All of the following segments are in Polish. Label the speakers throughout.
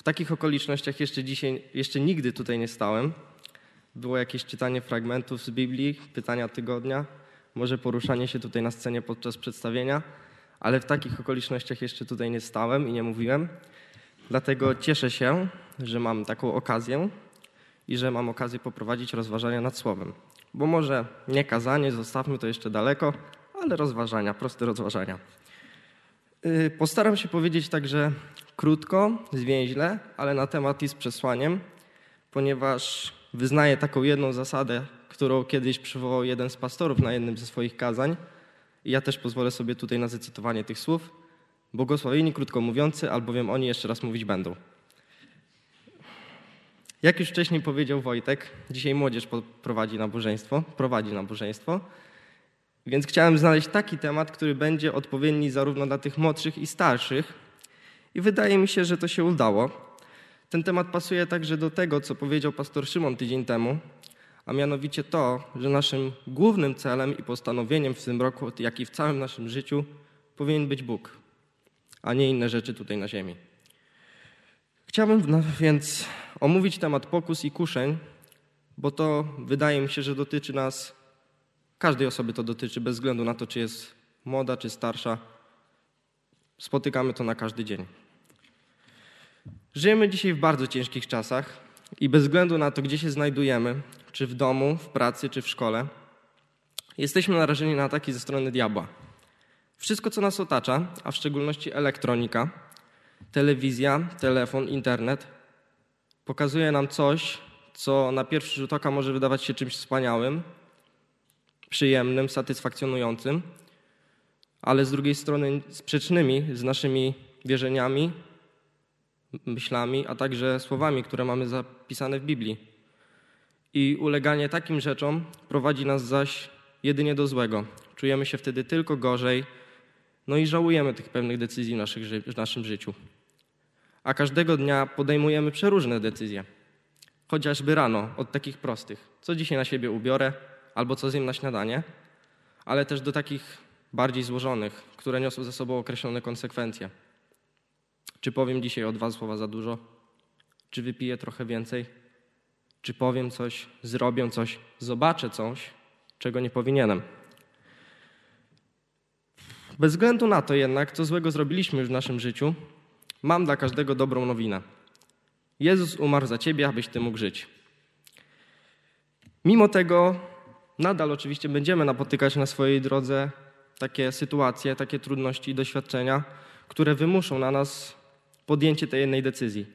Speaker 1: W takich okolicznościach jeszcze dzisiaj, jeszcze nigdy tutaj nie stałem. Było jakieś czytanie fragmentów z Biblii, pytania tygodnia, może poruszanie się tutaj na scenie podczas przedstawienia, ale w takich okolicznościach jeszcze tutaj nie stałem i nie mówiłem. Dlatego cieszę się, że mam taką okazję i że mam okazję poprowadzić rozważania nad Słowem. Bo może nie kazanie, zostawmy to jeszcze daleko, ale rozważania, proste rozważania. Yy, postaram się powiedzieć także krótko, zwięźle, ale na temat i z przesłaniem, ponieważ wyznaję taką jedną zasadę, którą kiedyś przywołał jeden z pastorów na jednym ze swoich kazań. I ja też pozwolę sobie tutaj na zacytowanie tych słów. Błogosławieni krótko mówiący, albowiem oni jeszcze raz mówić będą. Jak już wcześniej powiedział Wojtek, dzisiaj młodzież prowadzi nabożeństwo, prowadzi nabożeństwo, więc chciałem znaleźć taki temat, który będzie odpowiedni zarówno dla tych młodszych i starszych. I wydaje mi się, że to się udało. Ten temat pasuje także do tego, co powiedział pastor Szymon tydzień temu, a mianowicie to, że naszym głównym celem i postanowieniem w tym roku, jak i w całym naszym życiu, powinien być Bóg, a nie inne rzeczy tutaj na ziemi. Chciałbym więc omówić temat pokus i kuszeń, bo to wydaje mi się, że dotyczy nas, każdej osoby to dotyczy, bez względu na to, czy jest młoda, czy starsza. Spotykamy to na każdy dzień. Żyjemy dzisiaj w bardzo ciężkich czasach i bez względu na to, gdzie się znajdujemy, czy w domu, w pracy, czy w szkole, jesteśmy narażeni na ataki ze strony diabła. Wszystko, co nas otacza, a w szczególności elektronika, telewizja, telefon, internet, pokazuje nam coś, co na pierwszy rzut oka może wydawać się czymś wspaniałym, przyjemnym, satysfakcjonującym, ale z drugiej strony sprzecznymi z naszymi wierzeniami, myślami, a także słowami, które mamy zapisane w Biblii. I uleganie takim rzeczom prowadzi nas zaś jedynie do złego. Czujemy się wtedy tylko gorzej, no i żałujemy tych pewnych decyzji w, naszych, w naszym życiu. A każdego dnia podejmujemy przeróżne decyzje. Chociażby rano, od takich prostych. Co dzisiaj na siebie ubiorę, albo co zjem na śniadanie, ale też do takich bardziej złożonych, które niosą ze sobą określone konsekwencje. Czy powiem dzisiaj o dwa słowa za dużo? Czy wypiję trochę więcej? Czy powiem coś, zrobię coś, zobaczę coś, czego nie powinienem? Bez względu na to jednak, co złego zrobiliśmy już w naszym życiu, mam dla każdego dobrą nowinę. Jezus umarł za ciebie, abyś ty mógł żyć. Mimo tego, nadal oczywiście będziemy napotykać na swojej drodze takie sytuacje, takie trudności i doświadczenia, które wymuszą na nas podjęcie tej jednej decyzji.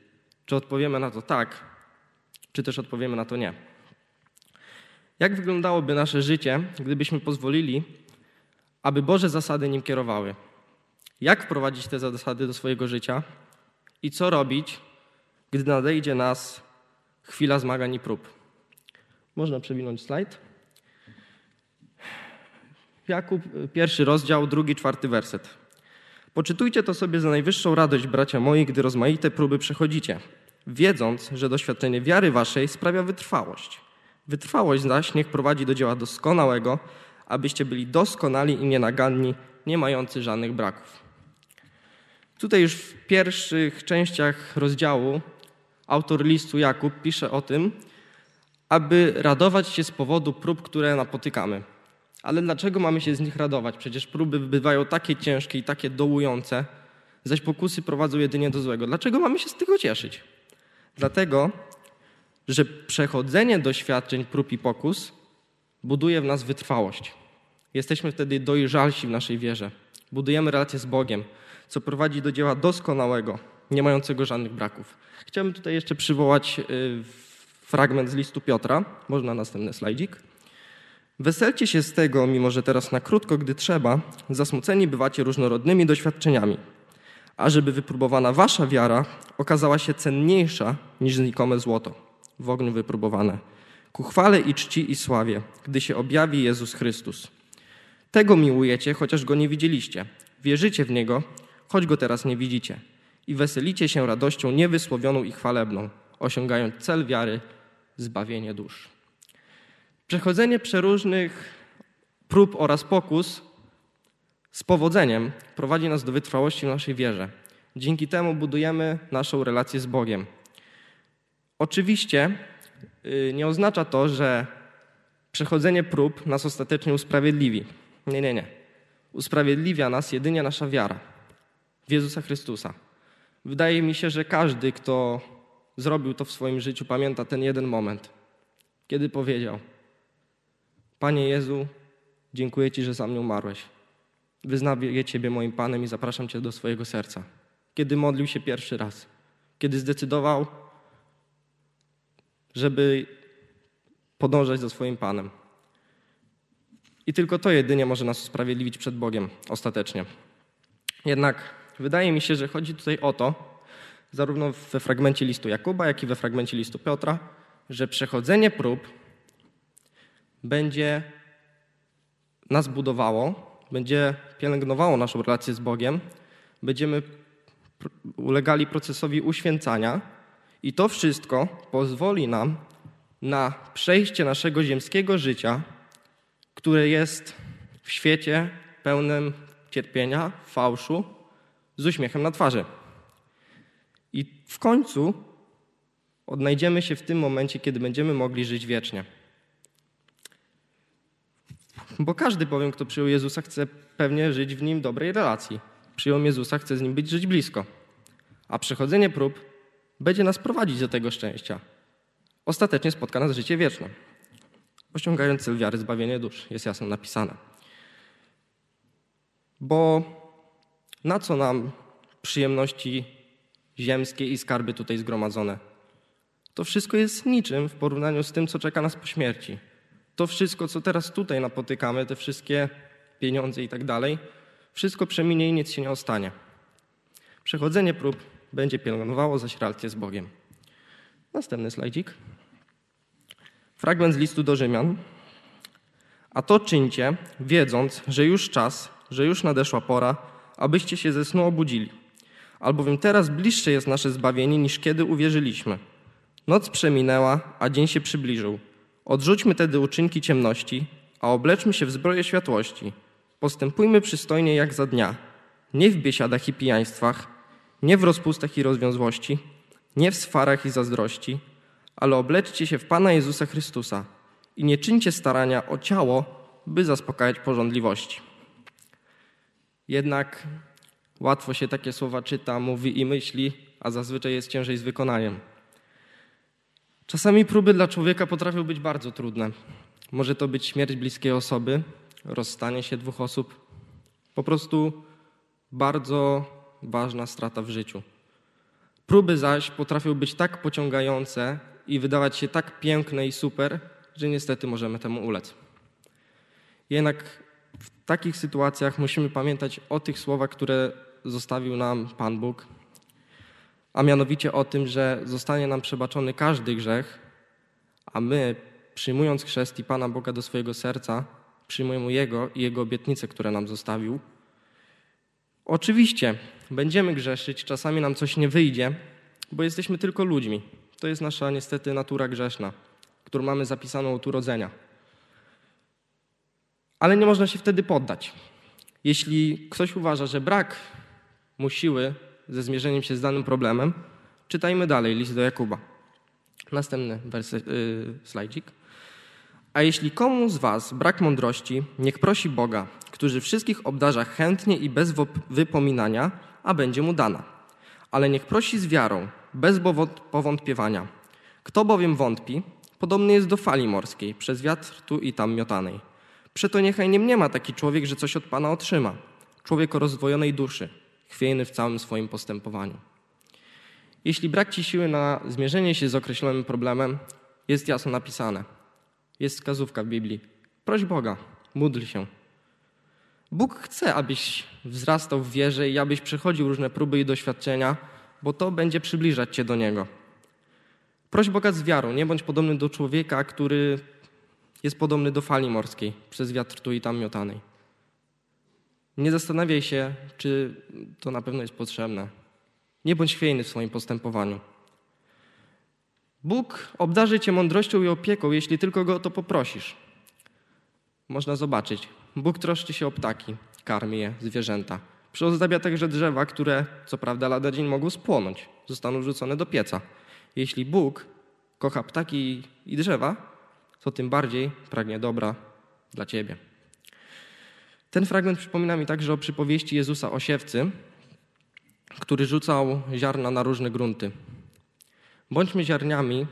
Speaker 1: Czy odpowiemy na to tak, czy też odpowiemy na to nie. Jak wyglądałoby nasze życie, gdybyśmy pozwolili, aby Boże zasady nim kierowały? Jak wprowadzić te zasady do swojego życia i co robić, gdy nadejdzie nas chwila zmagań i prób? Można przewinąć slajd. Jakub, pierwszy rozdział, drugi, czwarty werset. Poczytujcie to sobie za najwyższą radość, bracia moi, gdy rozmaite próby przechodzicie, wiedząc, że doświadczenie wiary waszej sprawia wytrwałość. Wytrwałość zaś niech prowadzi do dzieła doskonałego, abyście byli doskonali i nienaganni, nie mający żadnych braków. Tutaj już w pierwszych częściach rozdziału autor listu Jakub pisze o tym, aby radować się z powodu prób, które napotykamy. Ale dlaczego mamy się z nich radować? Przecież próby bywają takie ciężkie i takie dołujące, zaś pokusy prowadzą jedynie do złego. Dlaczego mamy się z tego cieszyć? Dlatego, że przechodzenie doświadczeń prób i pokus buduje w nas wytrwałość. Jesteśmy wtedy dojrzalsi w naszej wierze. Budujemy relacje z Bogiem, co prowadzi do dzieła doskonałego, nie mającego żadnych braków. Chciałbym tutaj jeszcze przywołać y, fragment z listu Piotra. Można następny slajdzik. Weselcie się z tego, mimo że teraz na krótko, gdy trzeba, zasmuceni bywacie różnorodnymi doświadczeniami, ażeby wypróbowana wasza wiara okazała się cenniejsza niż znikome złoto, w ogniu wypróbowane, ku chwale i czci i sławie, gdy się objawi Jezus Chrystus. Tego miłujecie, chociaż Go nie widzieliście. Wierzycie w Niego, choć Go teraz nie widzicie. I weselicie się radością niewysłowioną i chwalebną, osiągając cel wiary, zbawienie dusz. Przechodzenie przeróżnych prób oraz pokus z powodzeniem prowadzi nas do wytrwałości w naszej wierze. Dzięki temu budujemy naszą relację z Bogiem. Oczywiście y, nie oznacza to, że przechodzenie prób nas ostatecznie usprawiedliwi. Nie, nie, nie. Usprawiedliwia nas jedynie nasza wiara w Jezusa Chrystusa. Wydaje mi się, że każdy, kto zrobił to w swoim życiu, pamięta ten jeden moment, kiedy powiedział: Panie Jezu, dziękuję Ci, że za mnie umarłeś. Wyznaję Ciebie moim Panem i zapraszam Cię do swojego serca. Kiedy modlił się pierwszy raz, kiedy zdecydował, żeby podążać za swoim Panem. I tylko to jedynie może nas usprawiedliwić przed Bogiem ostatecznie. Jednak wydaje mi się, że chodzi tutaj o to, zarówno we fragmencie listu Jakuba, jak i we fragmencie listu Piotra, że przechodzenie prób będzie nas budowało, będzie pielęgnowało naszą relację z Bogiem, będziemy ulegali procesowi uświęcania i to wszystko pozwoli nam na przejście naszego ziemskiego życia, które jest w świecie pełnym cierpienia, fałszu, z uśmiechem na twarzy. I w końcu odnajdziemy się w tym momencie, kiedy będziemy mogli żyć wiecznie. Bo każdy bowiem, kto przyjął Jezusa, chce pewnie żyć w nim dobrej relacji. Przyjął Jezusa, chce z nim być żyć blisko. A przechodzenie prób będzie nas prowadzić do tego szczęścia. Ostatecznie spotka nas życie wieczne. Osiągając cel wiary, zbawienie dusz, jest jasno napisane. Bo na co nam przyjemności ziemskie i skarby tutaj zgromadzone? To wszystko jest niczym w porównaniu z tym, co czeka nas po śmierci. To wszystko, co teraz tutaj napotykamy, te wszystkie pieniądze i tak dalej, wszystko przeminie i nic się nie ostanie. Przechodzenie prób będzie pielęgnowało zaś relację z Bogiem. Następny slajdzik. Fragment z listu do Rzymian. A to czyńcie, wiedząc, że już czas, że już nadeszła pora, abyście się ze snu obudzili. Albowiem teraz bliższe jest nasze zbawienie niż kiedy uwierzyliśmy. Noc przeminęła, a dzień się przybliżył. Odrzućmy tedy uczynki ciemności, a obleczmy się w zbroję światłości. Postępujmy przystojnie jak za dnia, nie w biesiadach i pijaństwach, nie w rozpustach i rozwiązłości, nie w swarach i zazdrości, ale obleczcie się w Pana Jezusa Chrystusa i nie czyńcie starania o ciało, by zaspokajać porządliwości. Jednak łatwo się takie słowa czyta, mówi i myśli, a zazwyczaj jest ciężej z wykonaniem. Czasami próby dla człowieka potrafią być bardzo trudne. Może to być śmierć bliskiej osoby, rozstanie się dwóch osób, po prostu bardzo ważna strata w życiu. Próby zaś potrafią być tak pociągające i wydawać się tak piękne i super, że niestety możemy temu ulec. Jednak w takich sytuacjach musimy pamiętać o tych słowach, które zostawił nam Pan Bóg, a mianowicie o tym, że zostanie nam przebaczony każdy grzech, a my, przyjmując chrzest i Pana Boga do swojego serca, przyjmujemy Jego i Jego obietnice, które nam zostawił. Oczywiście będziemy grzeszyć, czasami nam coś nie wyjdzie, bo jesteśmy tylko ludźmi. To jest nasza niestety natura grzeszna, którą mamy zapisaną od urodzenia. Ale nie można się wtedy poddać. Jeśli ktoś uważa, że brak mu siły ze zmierzeniem się z danym problemem, czytajmy dalej list do Jakuba. Następny wersy, yy, slajdzik. A jeśli komu z was brak mądrości, niech prosi Boga, który wszystkich obdarza chętnie i bez wypominania, a będzie mu dana. Ale niech prosi z wiarą, bez powątpiewania. Kto bowiem wątpi, podobny jest do fali morskiej, przez wiatr tu i tam miotanej. Przeto niechaj nie mniema taki człowiek, że coś od Pana otrzyma. Człowiek o rozwojonej duszy, chwiejny w całym swoim postępowaniu. Jeśli brak Ci siły na zmierzenie się z określonym problemem, jest jasno napisane. Jest wskazówka w Biblii. Proś Boga, módl się. Bóg chce, abyś wzrastał w wierze i abyś przechodził różne próby i doświadczenia, bo to będzie przybliżać Cię do Niego. Proś Boga z wiarą, nie bądź podobny do człowieka, który jest podobny do fali morskiej, przez wiatr tu i tam miotanej. Nie zastanawiaj się, czy to na pewno jest potrzebne. Nie bądź chwiejny w swoim postępowaniu. Bóg obdarzy cię mądrością i opieką, jeśli tylko go o to poprosisz. Można zobaczyć. Bóg troszczy się o ptaki, karmi je, zwierzęta. Przyozdabia także drzewa, które co prawda lada dzień mogą spłonąć, zostaną wrzucone do pieca. Jeśli Bóg kocha ptaki i drzewa, to tym bardziej pragnie dobra dla ciebie. Ten fragment przypomina mi także o przypowieści Jezusa o siewcy, który rzucał ziarna na różne grunty. Bądźmy ziarniami,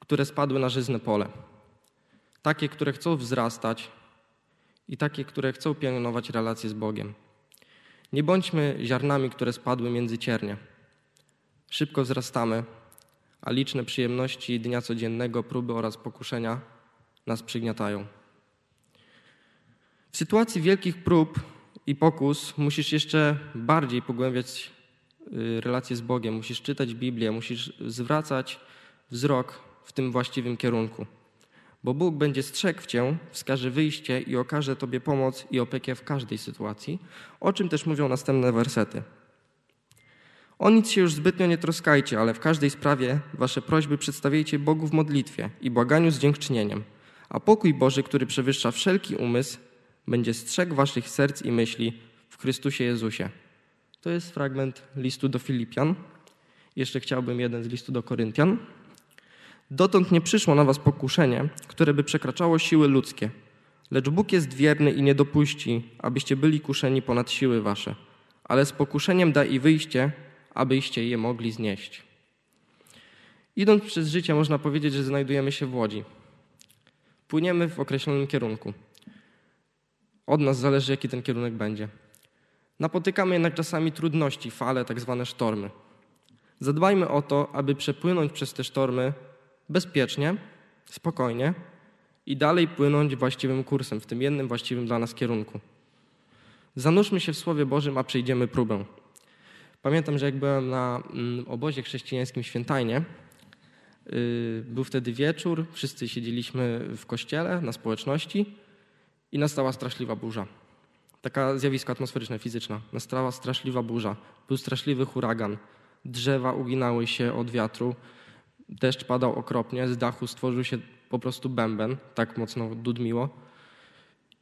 Speaker 1: które spadły na żyzne pole. Takie, które chcą wzrastać i takie, które chcą pielęgnować relacje z Bogiem. Nie bądźmy ziarnami, które spadły między ciernie. Szybko wzrastamy, a liczne przyjemności dnia codziennego, próby oraz pokuszenia nas przygniatają. W sytuacji wielkich prób i pokus musisz jeszcze bardziej pogłębiać y, relacje z Bogiem, musisz czytać Biblię, musisz zwracać wzrok w tym właściwym kierunku. Bo Bóg będzie strzegł Cię, wskaże wyjście i okaże Tobie pomoc i opiekę w każdej sytuacji, o czym też mówią następne wersety. O nic się już zbytnio nie troskajcie, ale w każdej sprawie Wasze prośby przedstawiajcie Bogu w modlitwie i błaganiu z dziękczynieniem. A pokój Boży, który przewyższa wszelki umysł, będzie strzegł Waszych serc i myśli w Chrystusie Jezusie. To jest fragment listu do Filipian. Jeszcze chciałbym jeden z listu do Koryntian. Dotąd nie przyszło na was pokuszenie, które by przekraczało siły ludzkie. Lecz Bóg jest wierny i nie dopuści, abyście byli kuszeni ponad siły wasze. Ale z pokuszeniem da i wyjście, abyście je mogli znieść. Idąc przez życie, można powiedzieć, że znajdujemy się w łodzi. Płyniemy w określonym kierunku. Od nas zależy, jaki ten kierunek będzie. Napotykamy jednak czasami trudności, fale, tak zwane sztormy. Zadbajmy o to, aby przepłynąć przez te sztormy bezpiecznie, spokojnie i dalej płynąć właściwym kursem, w tym jednym właściwym dla nas kierunku. Zanurzmy się w Słowie Bożym, a przejdziemy próbę. Pamiętam, że jak byłem na mm, obozie chrześcijańskim Świętajnie, y, był wtedy wieczór, wszyscy siedzieliśmy w kościele, na społeczności i nastała straszliwa burza. Taka zjawisko atmosferyczne, fizyczne. Nastała straszliwa burza. Był straszliwy huragan. Drzewa uginały się od wiatru. Deszcz padał okropnie. Z dachu stworzył się po prostu bęben. Tak mocno dudmiło.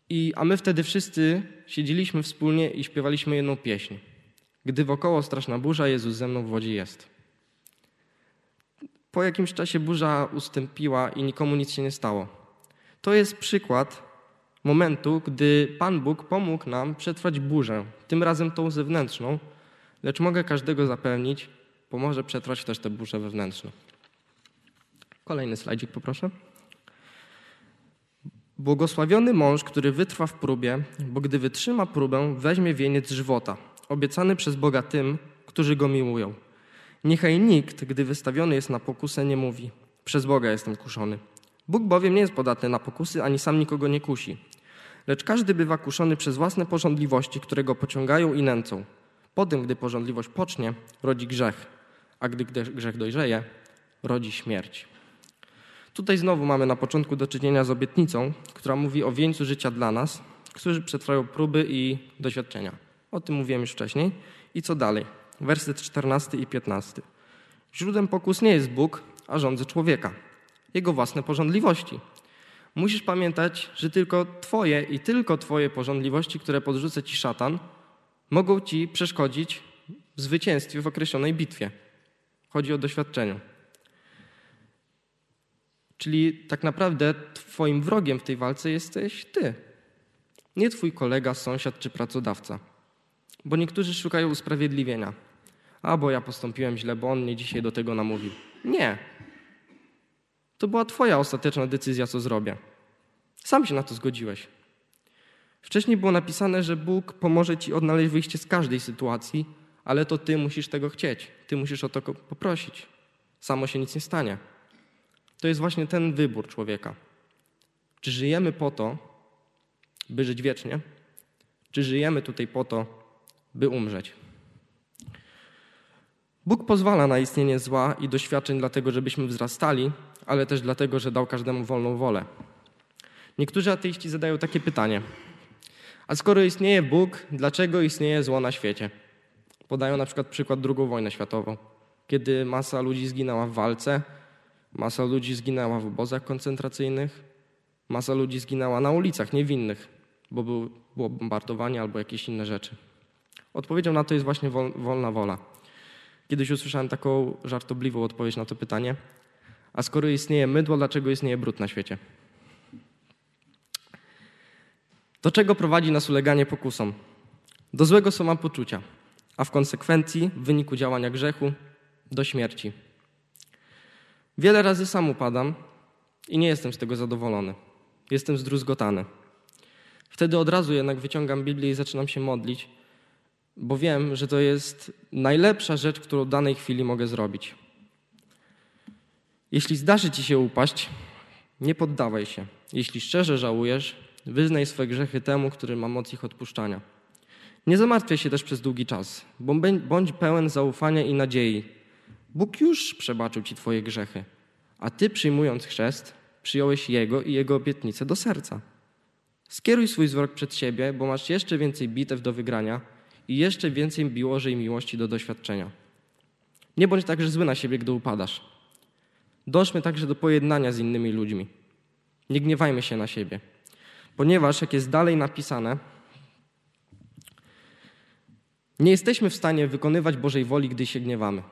Speaker 1: I, a my wtedy wszyscy siedzieliśmy wspólnie i śpiewaliśmy jedną pieśń. Gdy wokoło straszna burza, Jezus ze mną w wodzie jest. Po jakimś czasie burza ustąpiła i nikomu nic się nie stało. To jest przykład momentu, gdy Pan Bóg pomógł nam przetrwać burzę, tym razem tą zewnętrzną, lecz mogę każdego zapewnić, pomoże przetrwać też tę burzę wewnętrzną. Kolejny slajdzik poproszę. Błogosławiony mąż, który wytrwa w próbie, bo gdy wytrzyma próbę, weźmie wieniec żywota, obiecany przez Boga tym, którzy go miłują. Niechaj nikt, gdy wystawiony jest na pokusę, nie mówi: Przez Boga jestem kuszony. Bóg bowiem nie jest podatny na pokusy, ani sam nikogo nie kusi. Lecz każdy bywa kuszony przez własne porządliwości, które go pociągają i nęcą. Potem, gdy porządliwość pocznie, rodzi grzech, a gdy grzech dojrzeje, rodzi śmierć. Tutaj znowu mamy na początku do czynienia z obietnicą, która mówi o wieńcu życia dla nas, którzy przetrwają próby i doświadczenia. O tym mówiłem już wcześniej. I co dalej? Werset 14 i 15. Źródłem pokus nie jest Bóg, a rządzy człowieka jego własne porządliwości. Musisz pamiętać, że tylko Twoje i tylko Twoje porządliwości, które podrzuca Ci szatan, mogą Ci przeszkodzić w zwycięstwie w określonej bitwie. Chodzi o doświadczenie. Czyli tak naprawdę Twoim wrogiem w tej walce jesteś Ty. Nie Twój kolega, sąsiad czy pracodawca. Bo niektórzy szukają usprawiedliwienia. A bo ja postąpiłem źle, bo on mnie dzisiaj do tego namówił. Nie, to była Twoja ostateczna decyzja, co zrobię. Sam się na to zgodziłeś. Wcześniej było napisane, że Bóg pomoże Ci odnaleźć wyjście z każdej sytuacji, ale to Ty musisz tego chcieć. Ty musisz o to poprosić. Samo się nic nie stanie. To jest właśnie ten wybór człowieka. Czy żyjemy po to, by żyć wiecznie? Czy żyjemy tutaj po to, by umrzeć? Bóg pozwala na istnienie zła i doświadczeń dlatego, żebyśmy wzrastali, ale też dlatego, że dał każdemu wolną wolę. Niektórzy ateiści zadają takie pytanie: A skoro istnieje Bóg, dlaczego istnieje zło na świecie? Podają na przykład przykład II wojnę światową, kiedy masa ludzi zginęła w walce, masa ludzi zginęła w obozach koncentracyjnych, masa ludzi zginęła na ulicach niewinnych, bo było bombardowanie albo jakieś inne rzeczy. Odpowiedzią na to jest właśnie wolna wola. Kiedyś usłyszałem taką żartobliwą odpowiedź na to pytanie. A skoro istnieje mydło, dlaczego istnieje brud na świecie? Do czego prowadzi nas uleganie pokusom? Do złego samopoczucia, a w konsekwencji, w wyniku działania grzechu, do śmierci. Wiele razy sam upadam i nie jestem z tego zadowolony. Jestem zdruzgotany. Wtedy od razu jednak wyciągam Biblię i zaczynam się modlić, bo wiem, że to jest najlepsza rzecz, którą w danej chwili mogę zrobić. Jeśli zdarzy ci się upaść, nie poddawaj się. Jeśli szczerze żałujesz, wyznaj swe grzechy temu, który ma moc ich odpuszczania. Nie zamartwiaj się też przez długi czas, bądź pełen zaufania i nadziei. Bóg już przebaczył ci twoje grzechy, a ty przyjmując chrzest, przyjąłeś Jego i Jego obietnicę do serca. Skieruj swój wzrok przed siebie, bo masz jeszcze więcej bitew do wygrania i jeszcze więcej Bożej miłości do doświadczenia. Nie bądź także zły na siebie, gdy upadasz. Dążmy także do pojednania z innymi ludźmi. Nie gniewajmy się na siebie, ponieważ, jak jest dalej napisane, nie jesteśmy w stanie wykonywać Bożej woli, gdy się gniewamy.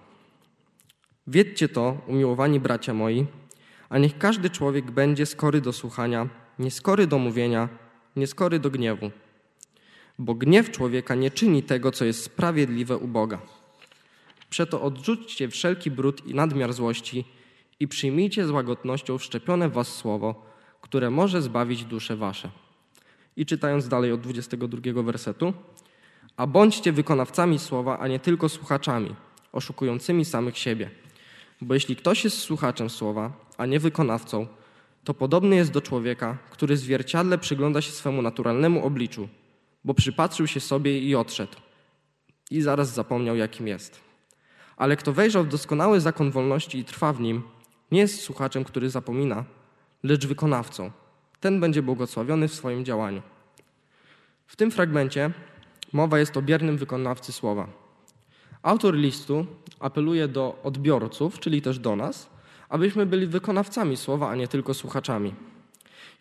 Speaker 1: Wiedzcie to, umiłowani bracia moi, a niech każdy człowiek będzie skory do słuchania, nieskory do mówienia, nieskory do gniewu. Bo gniew człowieka nie czyni tego, co jest sprawiedliwe u Boga. Przeto odrzućcie wszelki brud i nadmiar złości i przyjmijcie z łagodnością wszczepione w was słowo, które może zbawić dusze wasze. I czytając dalej od 22 wersetu, a bądźcie wykonawcami słowa, a nie tylko słuchaczami, oszukującymi samych siebie. Bo jeśli ktoś jest słuchaczem słowa, a nie wykonawcą, to podobny jest do człowieka, który zwierciadle przygląda się swemu naturalnemu obliczu, bo przypatrzył się sobie i odszedł. I zaraz zapomniał, jakim jest. Ale kto wejrzał w doskonały zakon wolności i trwa w nim, nie jest słuchaczem, który zapomina, lecz wykonawcą. Ten będzie błogosławiony w swoim działaniu. W tym fragmencie mowa jest o biernym wykonawcy słowa. Autor listu apeluje do odbiorców, czyli też do nas, abyśmy byli wykonawcami słowa, a nie tylko słuchaczami.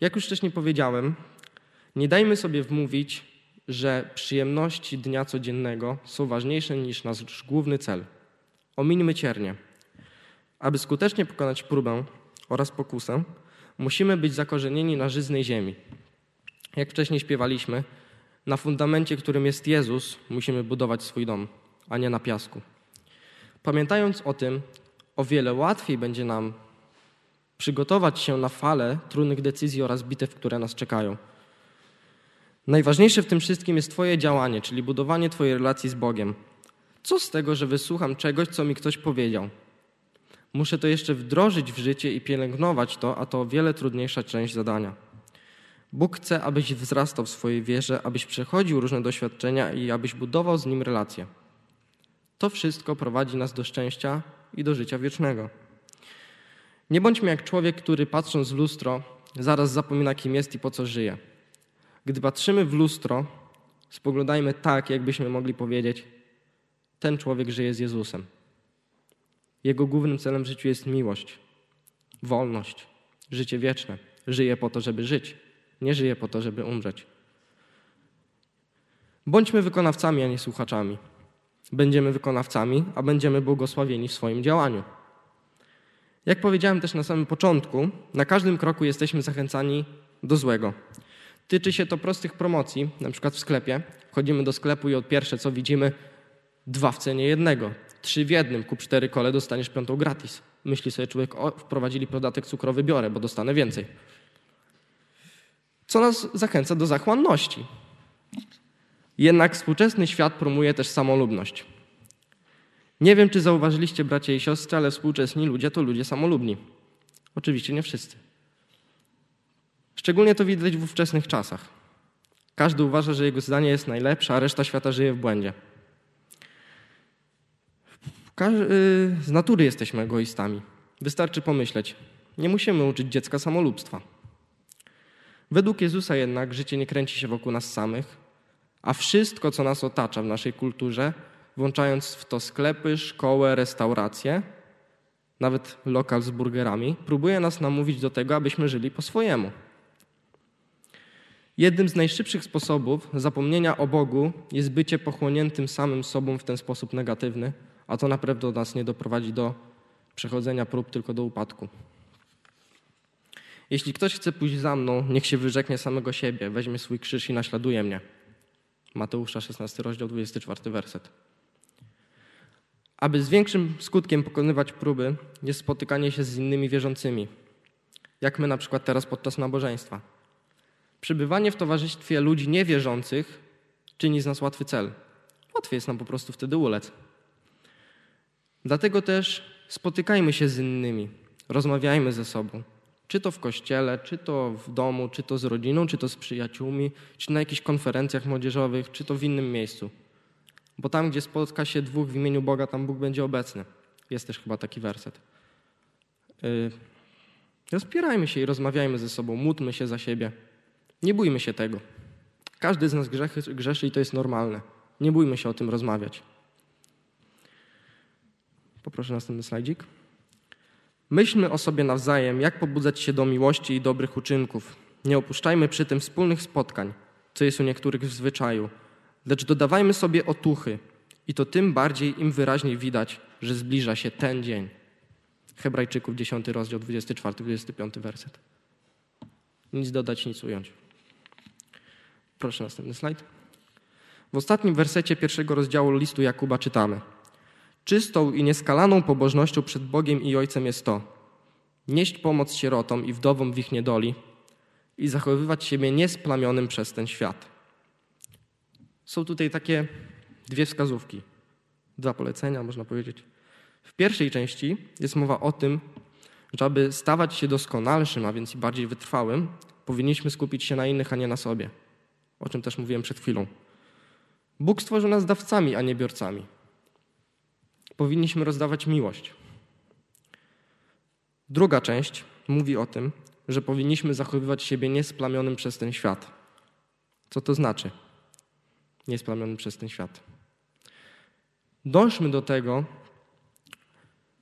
Speaker 1: Jak już wcześniej powiedziałem, nie dajmy sobie wmówić, że przyjemności dnia codziennego są ważniejsze niż nasz główny cel. Omińmy ciernie. Aby skutecznie pokonać próbę oraz pokusę, musimy być zakorzenieni na żyznej ziemi. Jak wcześniej śpiewaliśmy, na fundamencie, którym jest Jezus, musimy budować swój dom, a nie na piasku. Pamiętając o tym, o wiele łatwiej będzie nam przygotować się na falę trudnych decyzji oraz bitew, które nas czekają. Najważniejsze w tym wszystkim jest Twoje działanie, czyli budowanie Twojej relacji z Bogiem. Co z tego, że wysłucham czegoś, co mi ktoś powiedział? Muszę to jeszcze wdrożyć w życie i pielęgnować to, a to o wiele trudniejsza część zadania. Bóg chce, abyś wzrastał w swojej wierze, abyś przechodził różne doświadczenia i abyś budował z Nim relacje. To wszystko prowadzi nas do szczęścia i do życia wiecznego. Nie bądźmy jak człowiek, który patrząc w lustro, zaraz zapomina, kim jest i po co żyje. Gdy patrzymy w lustro, spoglądajmy tak, jakbyśmy mogli powiedzieć: Ten człowiek żyje z Jezusem. Jego głównym celem w życiu jest miłość, wolność, życie wieczne. Żyje po to, żeby żyć, nie żyje po to, żeby umrzeć. Bądźmy wykonawcami, a nie słuchaczami. Będziemy wykonawcami, a będziemy błogosławieni w swoim działaniu. Jak powiedziałem też na samym początku, na każdym kroku jesteśmy zachęcani do złego. Tyczy się to prostych promocji, na przykład w sklepie. Wchodzimy do sklepu i od pierwsze co widzimy, dwa w cenie jednego. Trzy w jednym, kup cztery kole, dostaniesz piątą gratis. Myśli sobie człowiek, o, wprowadzili podatek cukrowy, biorę, bo dostanę więcej. Co nas zachęca do zachłanności. Jednak współczesny świat promuje też samolubność. Nie wiem, czy zauważyliście, bracia i siostry, ale współczesni ludzie to ludzie samolubni. Oczywiście nie wszyscy. Szczególnie to widać w ówczesnych czasach. Każdy uważa, że jego zdanie jest najlepsze, a reszta świata żyje w błędzie. Y, z natury jesteśmy egoistami. Wystarczy pomyśleć. Nie musimy uczyć dziecka samolubstwa. Według Jezusa jednak życie nie kręci się wokół nas samych, a wszystko, co nas otacza w naszej kulturze, włączając w to sklepy, szkołę, restauracje, nawet lokal z burgerami, próbuje nas namówić do tego, abyśmy żyli po swojemu. Jednym z najszybszych sposobów zapomnienia o Bogu jest bycie pochłoniętym samym sobą w ten sposób negatywny, a to naprawdę nas nie doprowadzi do przechodzenia prób, tylko do upadku. Jeśli ktoś chce pójść za mną, niech się wyrzeknie samego siebie, weźmie swój krzyż i naśladuje mnie. Mateusza 16, rozdział 24, werset. Aby z większym skutkiem pokonywać próby, jest spotykanie się z innymi wierzącymi, jak my na przykład teraz podczas nabożeństwa. Przybywanie w towarzystwie ludzi niewierzących czyni z nas łatwy cel. Łatwiej jest nam po prostu wtedy ulec. Dlatego też spotykajmy się z innymi, rozmawiajmy ze sobą. Czy to w kościele, czy to w domu, czy to z rodziną, czy to z przyjaciółmi, czy na jakichś konferencjach młodzieżowych, czy to w innym miejscu. Bo tam, gdzie spotka się dwóch w imieniu Boga, tam Bóg będzie obecny. Jest też chyba taki werset. Yy, rozpierajmy się i rozmawiajmy ze sobą, módlmy się za siebie. Nie bójmy się tego. Każdy z nas grzechy, grzeszy i to jest normalne. Nie bójmy się o tym rozmawiać. Poproszę następny slajdzik. Myślmy o sobie nawzajem, jak pobudzać się do miłości i dobrych uczynków. Nie opuszczajmy przy tym wspólnych spotkań, co jest u niektórych w zwyczaju, lecz dodawajmy sobie otuchy i to tym bardziej im wyraźniej widać, że zbliża się ten dzień. Hebrajczyków 10 rozdział 24-25 werset. Nic dodać, nic ująć. Proszę następny slajd. W ostatnim wersecie pierwszego rozdziału listu Jakuba czytamy: Czystą i nieskalaną pobożnością przed Bogiem i Ojcem jest to: nieść pomoc sierotom i wdowom w ich niedoli i zachowywać siebie niesplamionym przez ten świat. Są tutaj takie dwie wskazówki, dwa polecenia, można powiedzieć. W pierwszej części jest mowa o tym, że aby stawać się doskonalszym, a więc i bardziej wytrwałym, powinniśmy skupić się na innych, a nie na sobie o czym też mówiłem przed chwilą. Bóg stworzył nas dawcami, a nie biorcami. Powinniśmy rozdawać miłość. Druga część mówi o tym, że powinniśmy zachowywać siebie niesplamionym przez ten świat. Co to znaczy? Niesplamionym przez ten świat. Dążmy do tego,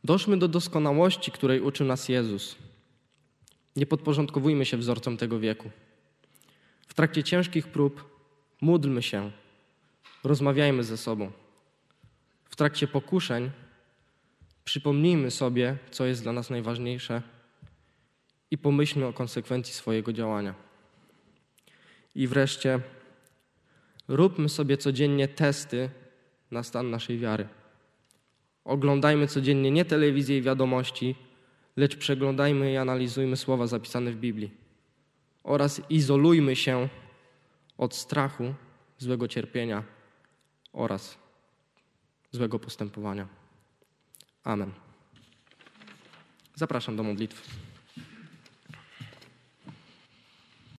Speaker 1: dążmy do doskonałości, której uczył nas Jezus. Nie podporządkowujmy się wzorcom tego wieku. W trakcie ciężkich prób módlmy się, rozmawiajmy ze sobą. Trakcie pokuszeń przypomnijmy sobie, co jest dla nas najważniejsze i pomyślmy o konsekwencji swojego działania. I wreszcie róbmy sobie codziennie testy na stan naszej wiary. Oglądajmy codziennie nie telewizję i wiadomości, lecz przeglądajmy i analizujmy słowa zapisane w Biblii oraz izolujmy się od strachu, złego cierpienia oraz złego postępowania. Amen. Zapraszam do modlitwy.